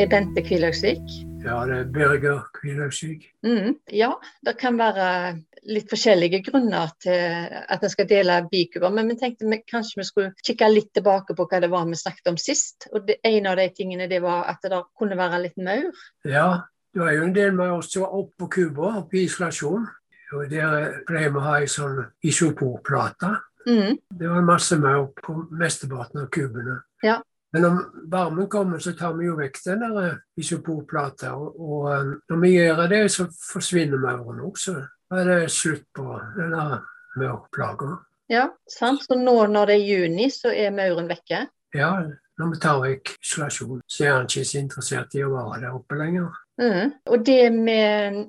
Er Bente Kvilhaugsvik. Ja, det er Birger Kvilhaugsvik. Mm, ja, det kan være litt forskjellige grunner til at en skal dele bikuber, men vi tenkte vi, kanskje vi skulle kikke litt tilbake på hva det var vi snakket om sist. Og det, En av de tingene det var at det kunne være litt maur. Ja, det var jo en del maur som var oppe på Cuba, oppe i isolasjon. Og Der pleier vi å ha ei sånn isoporplate. Mm, Det var masse maur på mesteparten av kubene. Ja. Men når varmen kommer, så tar vi jo vekk den der isoporplata. Og, og eh, når vi gjør det, så forsvinner mauren også. Da er det slutt på den maurplaga. ja, sant? Så nå når det er juni, så er mauren vekke. Ja, når vi tar vekk isolasjon, så er han ikke så interessert i å være der oppe lenger. Mm. Og det vi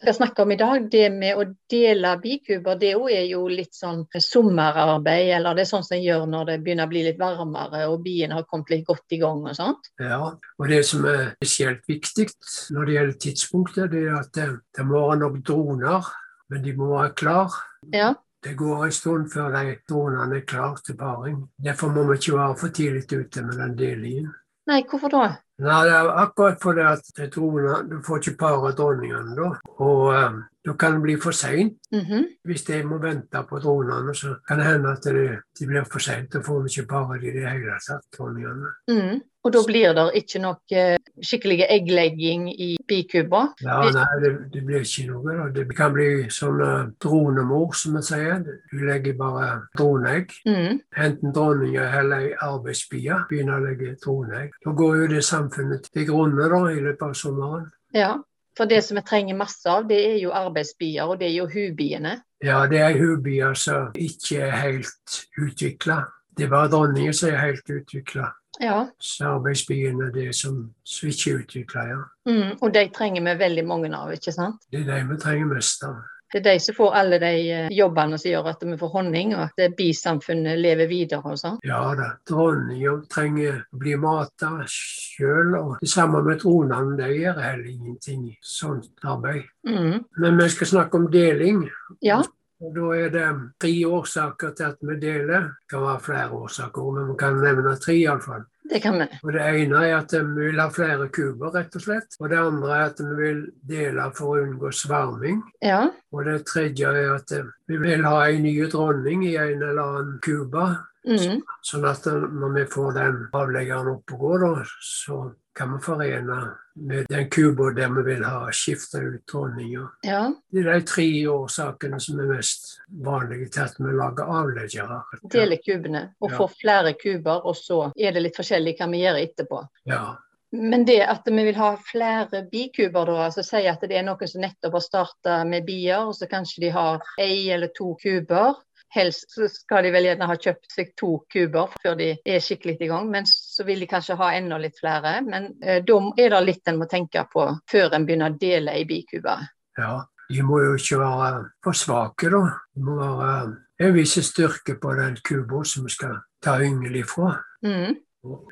skal snakke om i dag, det med å dele bikuber, det er jo litt sånn sommerarbeid, eller det er sånn som en gjør når det begynner å bli litt varmere og bien har kommet litt godt i gang og sånt. Ja, og det som er spesielt viktig når det gjelder tidspunktet, det er at det, det må være nok droner, men de må være klare. Ja. Det går en stund før de dronene er klare til paring. Derfor må vi ikke være for tidlig ute med den delingen. Nei, hvorfor da? Nei, det er akkurat fordi at droner, du får ikke pare dronningene da, og eh, da kan det bli for seint. Mhm. Hvis de må vente på dronene, så kan det hende at det, de blir for seint. Da får vi ikke pare de i det hele tatt, dronningene. Mm. Og da blir det ikke nok eh, skikkelig egglegging i bikuba? Ja, nei, det, det blir ikke noe. Da. Det kan bli sånn eh, dronemor, som vi sier. Du legger bare droneegg. Mm. Enten dronninga eller ei arbeidsbie begynner å legge droneegg. Da går jo det samfunnet til grunne da, i løpet av sommeren. Ja. For det som vi trenger masse av, det er jo arbeidsbier, og det er jo hubiene. Ja, det er hubier som ikke er helt utvikla. Det er bare dronninger som er helt utvikla. Ja. Så arbeidsbiene er det som, som ikke er utvikla, ja. Mm. Og de trenger vi veldig mange av, ikke sant? Det er de vi trenger mest av. Det er de som får alle de eh, jobbene som gjør at vi får honning, og at eh, bisamfunnet lever videre og sånn. Ja da, dronninga trenger å bli mata sjøl, og det samme med tronene. De gjør heller ingenting sånt arbeid. Mm. Men vi skal snakke om deling. Ja. Og Da er det tre årsaker til at vi deler. Det kan være flere årsaker, men vi kan nevne tre iallfall. Det kan vi. Og Det ene er at vi vil ha flere kuber, rett og slett. Og det andre er at vi vil dele for å unngå sverming. Ja. Og det tredje er at vi vil ha en ny dronning i en eller annen kube. Mm. Sånn at når vi får den avleggeren opp og går, så kan vi forene med den kuba der vi vil ha skifta ut dronninger. ja. Det er de tre årsakene som er mest vanlige til at vi lager avleggere. Dele kubene og Ja. få flere kuber, og så er det litt forskjellig hva vi gjør etterpå. Ja. Men det at vi vil ha flere bikuber, da, altså si at det er noen som nettopp har starta med bier, og så kanskje de har ei eller to kuber. Helst så skal de vel gjerne ha kjøpt seg to kuber før de er skikkelig i gang, men så vil de kanskje ha enda litt flere. Men eh, da er det litt en må tenke på før en begynner å dele i bikuber. ja. De må jo ikke være for svake, da. Det må være en viss styrke på den kuba som vi skal ta yngel ifra. Mm,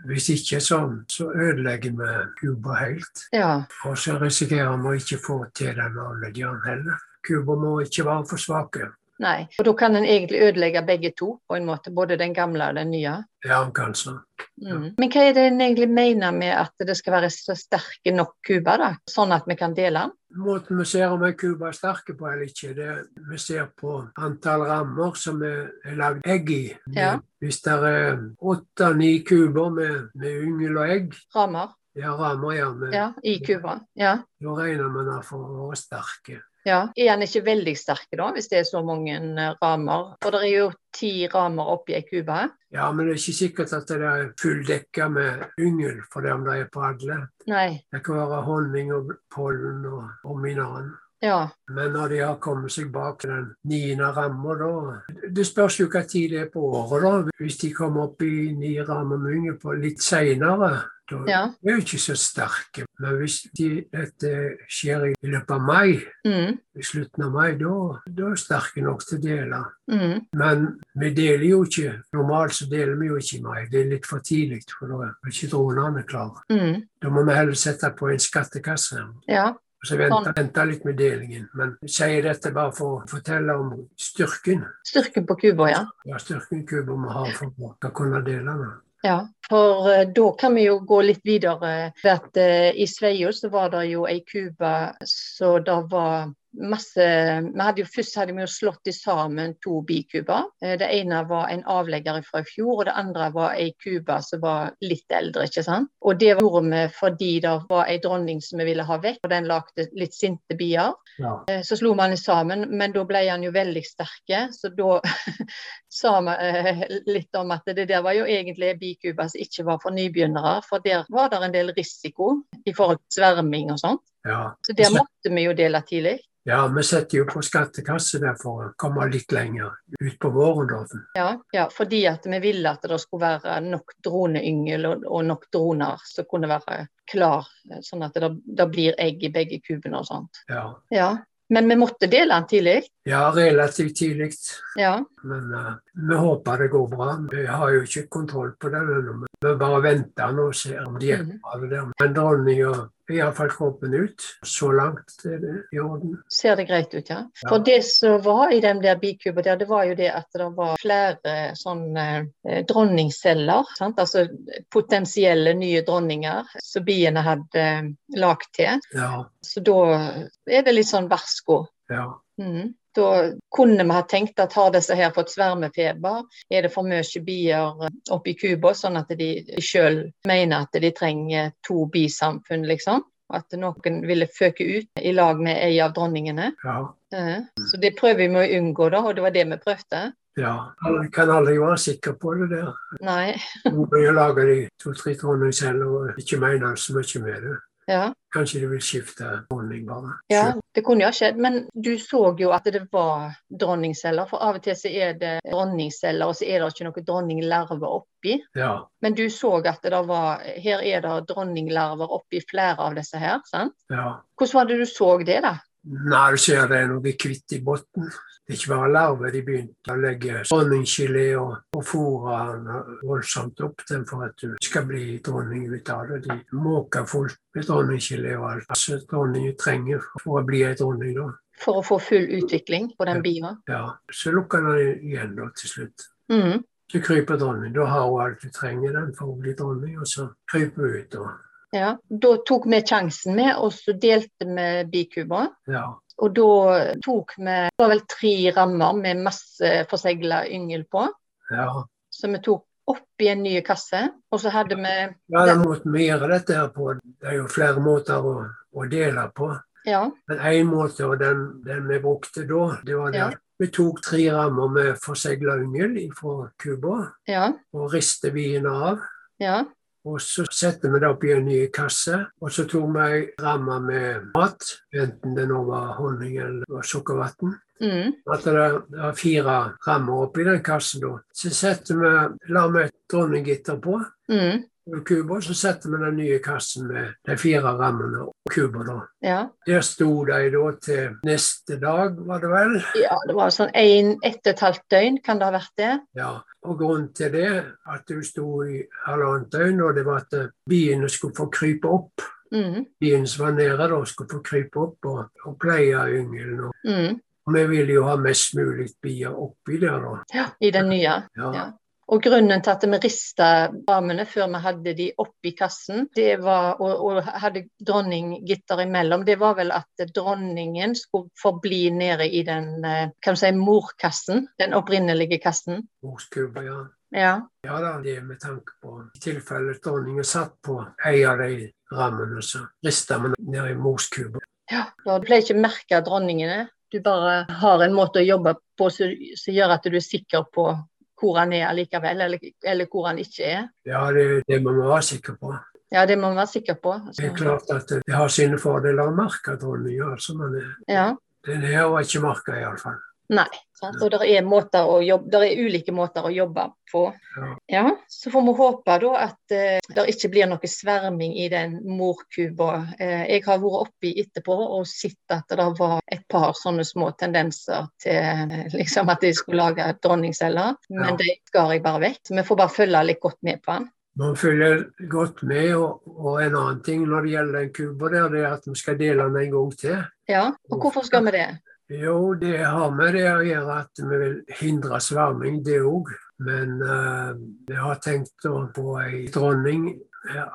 Hvis ikke, så, så ødelegger vi kuba helt. ja. Og så risikerer vi å ikke få til den avleggeren heller. Kuber må ikke være for svake. Nei. Og da kan en egentlig ødelegge begge to, på en måte. Både den gamle og den nye. Ja, kanskje. Mm. Men hva er det en egentlig mener med at det skal være så sterke nok kuber, da? Sånn at vi kan dele den? Måten vi ser om en kuba er sterke på eller ikke, det er vi ser på antall rammer som er, er lagd egg i. Ja. Hvis det er åtte-ni kuber med, med yngel og egg, Rammer? ja, rammer ja, med, Ja, i kuber. Ja. da regner vi den for å være sterke. Ja. Er den ikke veldig sterke da, hvis det er så mange eh, ramer? For det er jo ti ramer oppi ei kube. Ja, men det er ikke sikkert at det er fulldekka med yngel for det om det er på alle. Nei. Det kan være honning og pollen og, og mineral. Ja. Men når de har kommet seg bak den niende ramma, da Det spørs jo hva tid det er på året, da. Hvis de kommer opp i ni rammer med yngel på litt seinere, da Ja. er de ikke så sterke. Men hvis de, dette skjer i løpet av mai, Mm. i slutten av mai, da, da er de sterke nok til å dele. Mm. Men vi deler jo ikke. Normalt så deler vi jo ikke i mai. Det er litt for tidlig, for da er ikke dronene klare. Mm. Da må vi heller sette på en skattekasse. Ja. Så vente, vente litt med delingen. Men jeg sier dette bare for å fortelle om styrken. Styrken på Cuba, ja. Ja, styrken Cuba må ha for å kunne dele den. Ja, for uh, da kan vi jo gå litt videre. For at uh, I Sveio så var det jo ei kube så det var masse hadde jo, Først hadde vi jo slått sammen to bikuber. Eh, det ene var en avlegger fra i fjor, og det andre var ei kube som var litt eldre. ikke sant? Og Det gjorde vi fordi det var ei dronning som vi ville ha vekk, og den lagde litt sinte bier. Ja. Eh, så slo man den sammen, men da ble han jo veldig sterke. Så da sa vi eh, litt om at det der var jo egentlig bikuber som ikke var for nybegynnere, for der var det en del risiko i forhold til sverming og sånt. Ja. Så der måtte vi jo dele tidlig. Ja, vi setter jo på skattekasse der for å komme litt lenger ut på våren. Ja, ja, fordi at vi ville at det skulle være nok droneyngel og, og, nok droner som kunne være klar, sånn at det, det blir egg i begge kubene og sånt. Ja. ja. Men vi måtte dele den tidlig? Ja, relativt tidlig. Ja. Men uh, vi håper det går bra. Vi har jo ikke kontroll på det ennå. Vi bare venter nå og ser om de er mhm. bra. Mm. Men dronninga er iallfall kroppen ut. Så langt er det i orden. Ser det greit ut, ja. ja. For det som var i den der bikuben der, det var jo det at det var flere sånne eh, dronningceller. Sant? Altså potensielle nye dronninger som biene hadde eh, lagd til. Ja. Så da er det litt sånn varsko. Ja. Mm. Da kunne vi ha tenkt at har disse her fått svermefeber, er det for mye bier oppe i kuba, sånn at de sjøl mener at de trenger to bisamfunn, liksom. At noen ville føke ut i lag med ei av dronningene. Ja. Eh, så det prøver vi å unngå, da, og det var det vi prøvde. Ja, kan aldri være sikker på det der. Nei. Vi lager de to-tre dronninger selv og ikke mener så mye med det. Ja. Kanskje de vil skifte dronning, bare. Ja, det kunne jo ha skjedd. Men du så jo at det var dronningceller. For av og til så er det dronningceller, og så er det ikke noe dronninglarver oppi. Ja. Men du så at det var Her er det dronninglarver oppi flere av disse her. sant? Ja. Hvordan var det du så det, da? Nei, du ser det er noe hvitt i bunnen. Det ikke bare larver. De begynte å legge dronninggelé og, og fôre den voldsomt opp den for at du skal bli dronning ut av det. De måker fullt med dronninggelé og alt altså, dronningen trenger for å bli ei dronning. da. For å få full utvikling på den bia? Ja. Så lukker den igjen da til slutt. Mm. Så kryper dronning. Da har hun alt du trenger den for å bli dronning, og så kryper hun ut. da. Ja, Da tok vi sjansen med, og så delte vi bikuba. Ja. Og da tok vi det var vel tre rammer med masse forsegla yngel på. Ja. Så vi tok oppi en ny kasse, og så hadde vi Ja, da måten vi gjør dette her på. Det er jo flere måter å, å dele på. Ja. Men én måte, og den, den, vi brukte da, det var det ja. vi tok tre rammer med forsegla yngel fra Cuba ja. og riste biene av. Og så setter vi det opp i en ny kasse. Og så tok vi ei ramme med mat, enten det nå var honning eller sukkervann. Mm. At det var fire rammer oppi den kassen da. Så setter vi, lar vi et dronninggitter på. Mm kuber, så setter vi den nye kassen med de fire rammene og kuber. da. Ja. Der sto de da til neste dag, var det vel? Ja, det var sånn en, ett og et halvt døgn, kan det ha vært det? Ja, og grunnen til det, at du sto i halvannet døgn, og det var at biene skulle få krype opp. Mm. Biene som var nede, da, skulle få krype opp og, og pleie yngelen. Og, mm. og vi ville jo ha mest mulig bier oppi der, da. Ja, I den nye. Ja. ja. Og grunnen til at vi rista damene før vi hadde de oppi kassen, det var, og, og hadde dronninggitter imellom, det var vel at dronningen skulle forbli nede i den eh, kan si, morkassen, den opprinnelige kassen. Morskubba, ja. Ja. ja da, det er med tanke på i tilfelle dronningen satt på ei av de rammene, så rista vi ned i morskubba. Ja, du pleier ikke å merke dronningene. Du bare har en måte å jobbe på som gjør at du er sikker på hvor han er likevel, eller, eller hvor han ikke er. Ja, det, det må vi være sikre på. Ja, det må vi være sikre på. Altså. Det er klart at det har sine fordeler å merke dronninga, altså, er. ja. den her var ikke merka iallfall. Nei. Sant? Og det er, jobbe, det er ulike måter å jobbe på. Ja. så får vi håpe da at uh, det ikke blir noe sverming i den morkuba. Uh, jeg har vært oppi etterpå og sett at det var et par sånne små tendenser til uh, liksom at de skulle lage dronningceller, men ja. det skar jeg bare vekk. Så vi får bare følge litt godt med på den. Man følger godt med, og, og, en annen ting når det gjelder den kuba, det er at vi skal dele den en gang til. Ja, og hvorfor skal vi det? Jo, det har med det å gjøre at vi vil hindre sverming, det òg. Men uh, vi har tenkt på ei dronning,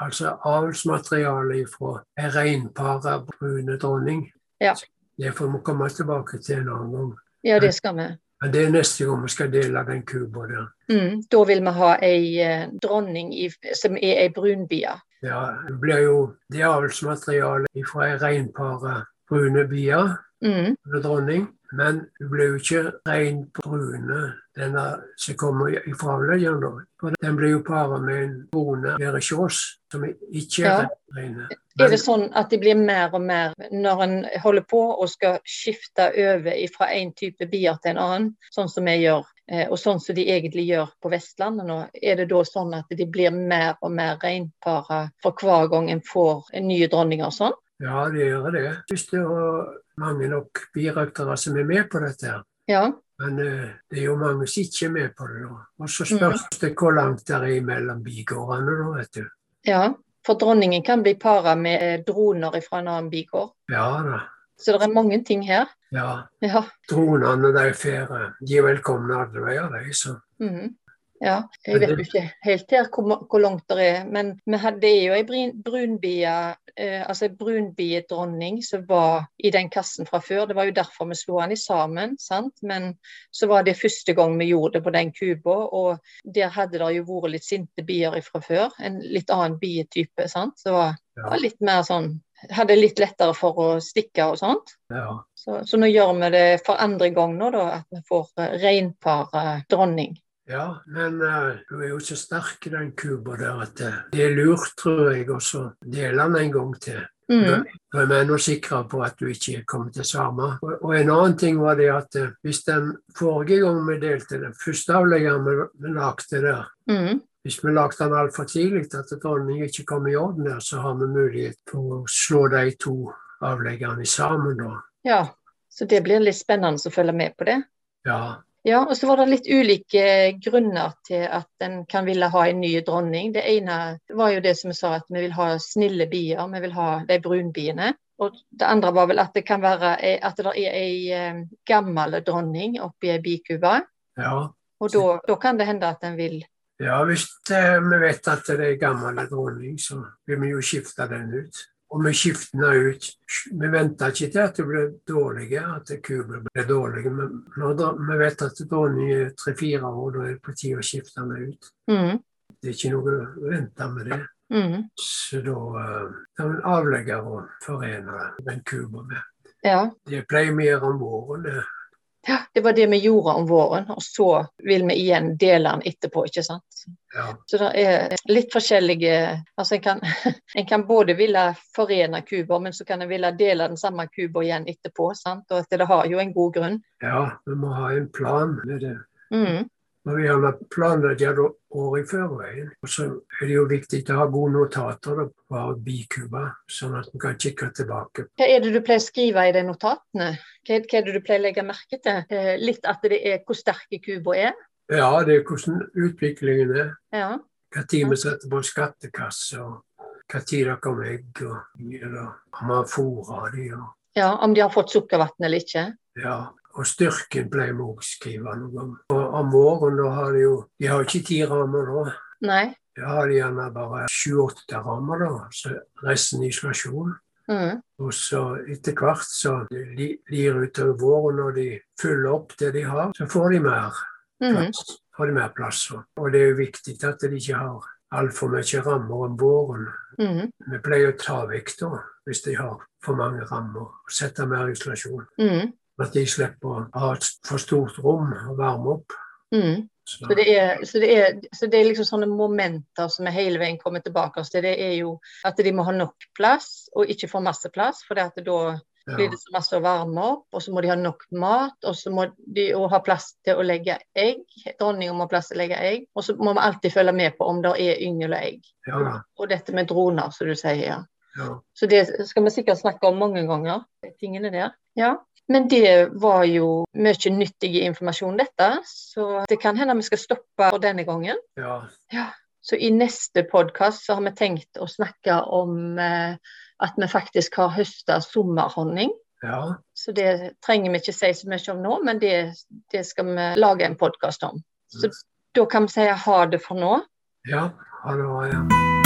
altså avlsmateriale fra ei reinpare brune dronning. Ja. Det får vi komme tilbake til en annen gang. Ja, det skal vi. Men det er neste gang vi skal dele den kuba der. Mm, da vil vi ha ei eh, dronning i, som er ei brunbie. Ja, det blir jo det avlsmaterialet fra ei reinpare brune bier. Mm. dronning. Men hun ble jo ikke rein brune, denne som kommer fra for Den ble jo para med en brune berekjås, som ikke er ja. reine. Er det sånn at de blir mer og mer, når en holder på og skal skifte over fra en type bier til en annen, sånn som vi gjør, eh, og sånn som de egentlig gjør på Vestlandet nå, er det da sånn at de blir mer og mer reinpara for hver gang en får en ny dronning og sånn? Ja, det gjør det. Hvis det er mange nok birøktere som er med på dette. her. Ja. Men uh, det er jo mange som ikke er med på det. da. Og så spørs mm. det hvor langt det er mellom bigårdene, da, vet du. Ja, for dronningen kan bli para med eh, droner fra en annen bigård. Ja da. Så det er mange ting her. Ja. ja. Dronene de, fer, de er velkomne alle veier, de. Så. Mm. Ja, jeg vet jo ikke helt her hvor, hvor langt det er. Men vi hadde jo ei brunbie, eh, altså ei brunbiedronning som var i den kassen fra før. Det var jo derfor vi slo den i sammen. sant? Men så var det første gang vi gjorde det på den kuba, og der hadde det jo vært litt sinte bier fra før. En litt annen bietype. sant? Så det var, ja. var litt mer sånn hadde litt lettere for å stikke og sånt. Ja. Så, så, nå gjør vi det for andre gang nå, da, at vi får uh, reinpar dronning. Ja, men uh, du er jo så sterk i den kuba der at uh, det er lurt, tror jeg, å dele den en gang til. Mm. Da er nå sikre på at du ikke kommer til samme. Og, og, en annen ting var det at uh, hvis den forrige gang vi delte den første avleggeren vi, vi lagde der, mm. hvis vi lagde den altfor tidlig at dronningen ikke kom i orden der, så har vi mulighet for å slå de to avleggerne sammen da. Ja, så det blir litt spennende å følge med på det. Ja, ja, og så var det litt ulike grunner til at en kan ville ha en ny dronning. Det ene var jo det som vi sa, at vi vil ha snille bier. Vi vil ha de brunbiene. Og det andre var vel at det kan være at det er ei eh, gammel dronning oppi ei bikube. Ja. Og da, kan det hende at en vil Ja, hvis eh, vi vet at det er gammel dronning, så vil vi jo skifte den ut. Og vi skifter ut. Vi venter ikke til at det blir dårlige, at kubene blir dårlige. Men vi vet at dronning er tre-fire år, da er det på tide å skifte den ut. Mm. Det er ikke noe å vente med det. Mm. Så da kan vi avlegge og forene den kuba med. Ja. Det pleier vi å gjøre om våren. Ja, det var det vi gjorde om våren, og så vil vi igjen dele den etterpå. ikke sant? Ja. Så det er litt forskjellige altså En kan, en kan både ville forene kuber, men så kan en ville dele den samme kuber igjen etterpå. sant? Og at det har jo en god grunn. Ja, vi må ha en plan med det. Mm. Og vi har planlagt det år i forveien. Og så er det jo viktig å ha gode notater på bikuba, sånn at vi kan kikke tilbake. Hva er det du pleier å skrive i de notatene? Hva er det du pleier å legge merke til? Eh, litt at det er hvor sterke kuba er? Ja, det er hvordan utviklingen er. Ja. Tid vi setter på skattekasse, og hva tid det kommer egg, og om har fôra dem. Ja, om de har fått sukkervann eller ikke? Ja, og styrken ble vi òg skrive noe om. Og om våren da har de jo De har ikke ti rammer da. Nei. Da har de gjerne bare sju-åtte rammer, da. Så resten isolasjon. Mm. Og så etter hvert så lir utover våren, når de fyller opp det de har, så får de mer mm. plass. Mm. Får de mer plass. Og det er jo viktig at de ikke har altfor mye rammer om våren. Mm. Vi pleier å ta vekk da, hvis de har for mange rammer, og sette mer isolasjon. Mm. At de slipper å ha et for stort rom å varme opp. Mm. Så. Så, det er, så, det er, så, det er, liksom sånne momenter som vi hele veien kommer tilbake til. Det er jo at de må ha nok plass, og ikke for masse plass. For da blir det så masse å varme opp, og så må de ha nok mat. Og så må de ha plass til å legge egg. Dronninga må ha plass til å legge egg. Og så må vi alltid følge med på om det er yngel og egg. Ja. Og dette med droner, som du sier. Ja. Så det skal vi sikkert snakke om mange ganger, tingene der. Ja. Men det var jo mye nyttig informasjon, dette. Så det kan hende vi skal stoppe for denne gangen. Ja. ja. Så i neste podkast har vi tenkt å snakke om eh, at vi faktisk har høsta sommerhonning. Ja. Så det trenger vi ikke si så mye om nå, men det, det skal vi lage en podkast om. Så Da kan vi si ha det for nå. Ja, ha det bra. Ja.